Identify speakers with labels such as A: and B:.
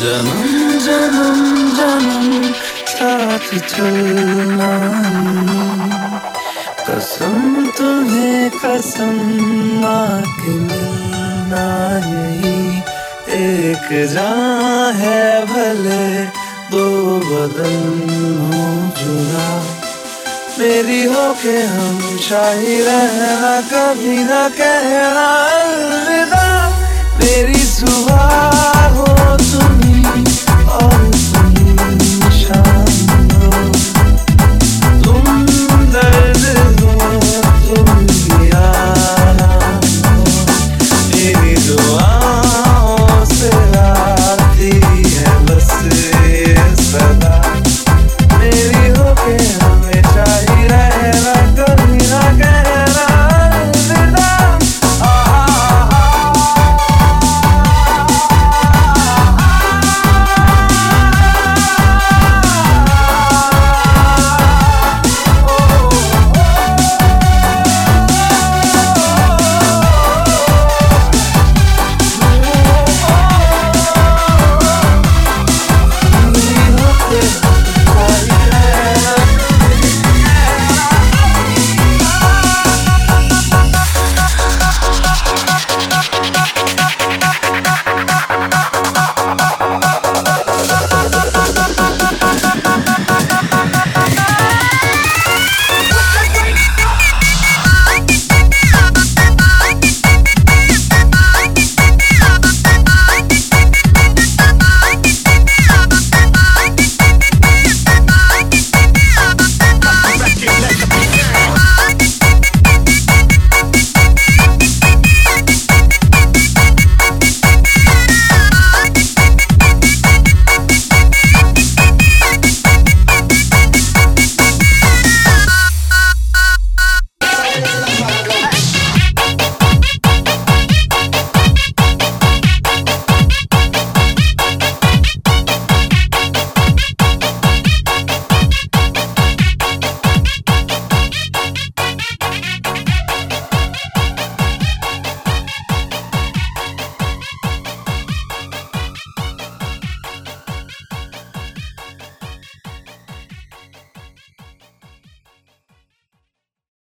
A: जन्म जन्म जन्म साथ चलना कसम तुम्हें कसम आके मिलना यही एक जान है भले दो बदन हो जुड़ा मेरी हो के हम शाही रहना कभी ना कहना अलविदा मेरी सुबह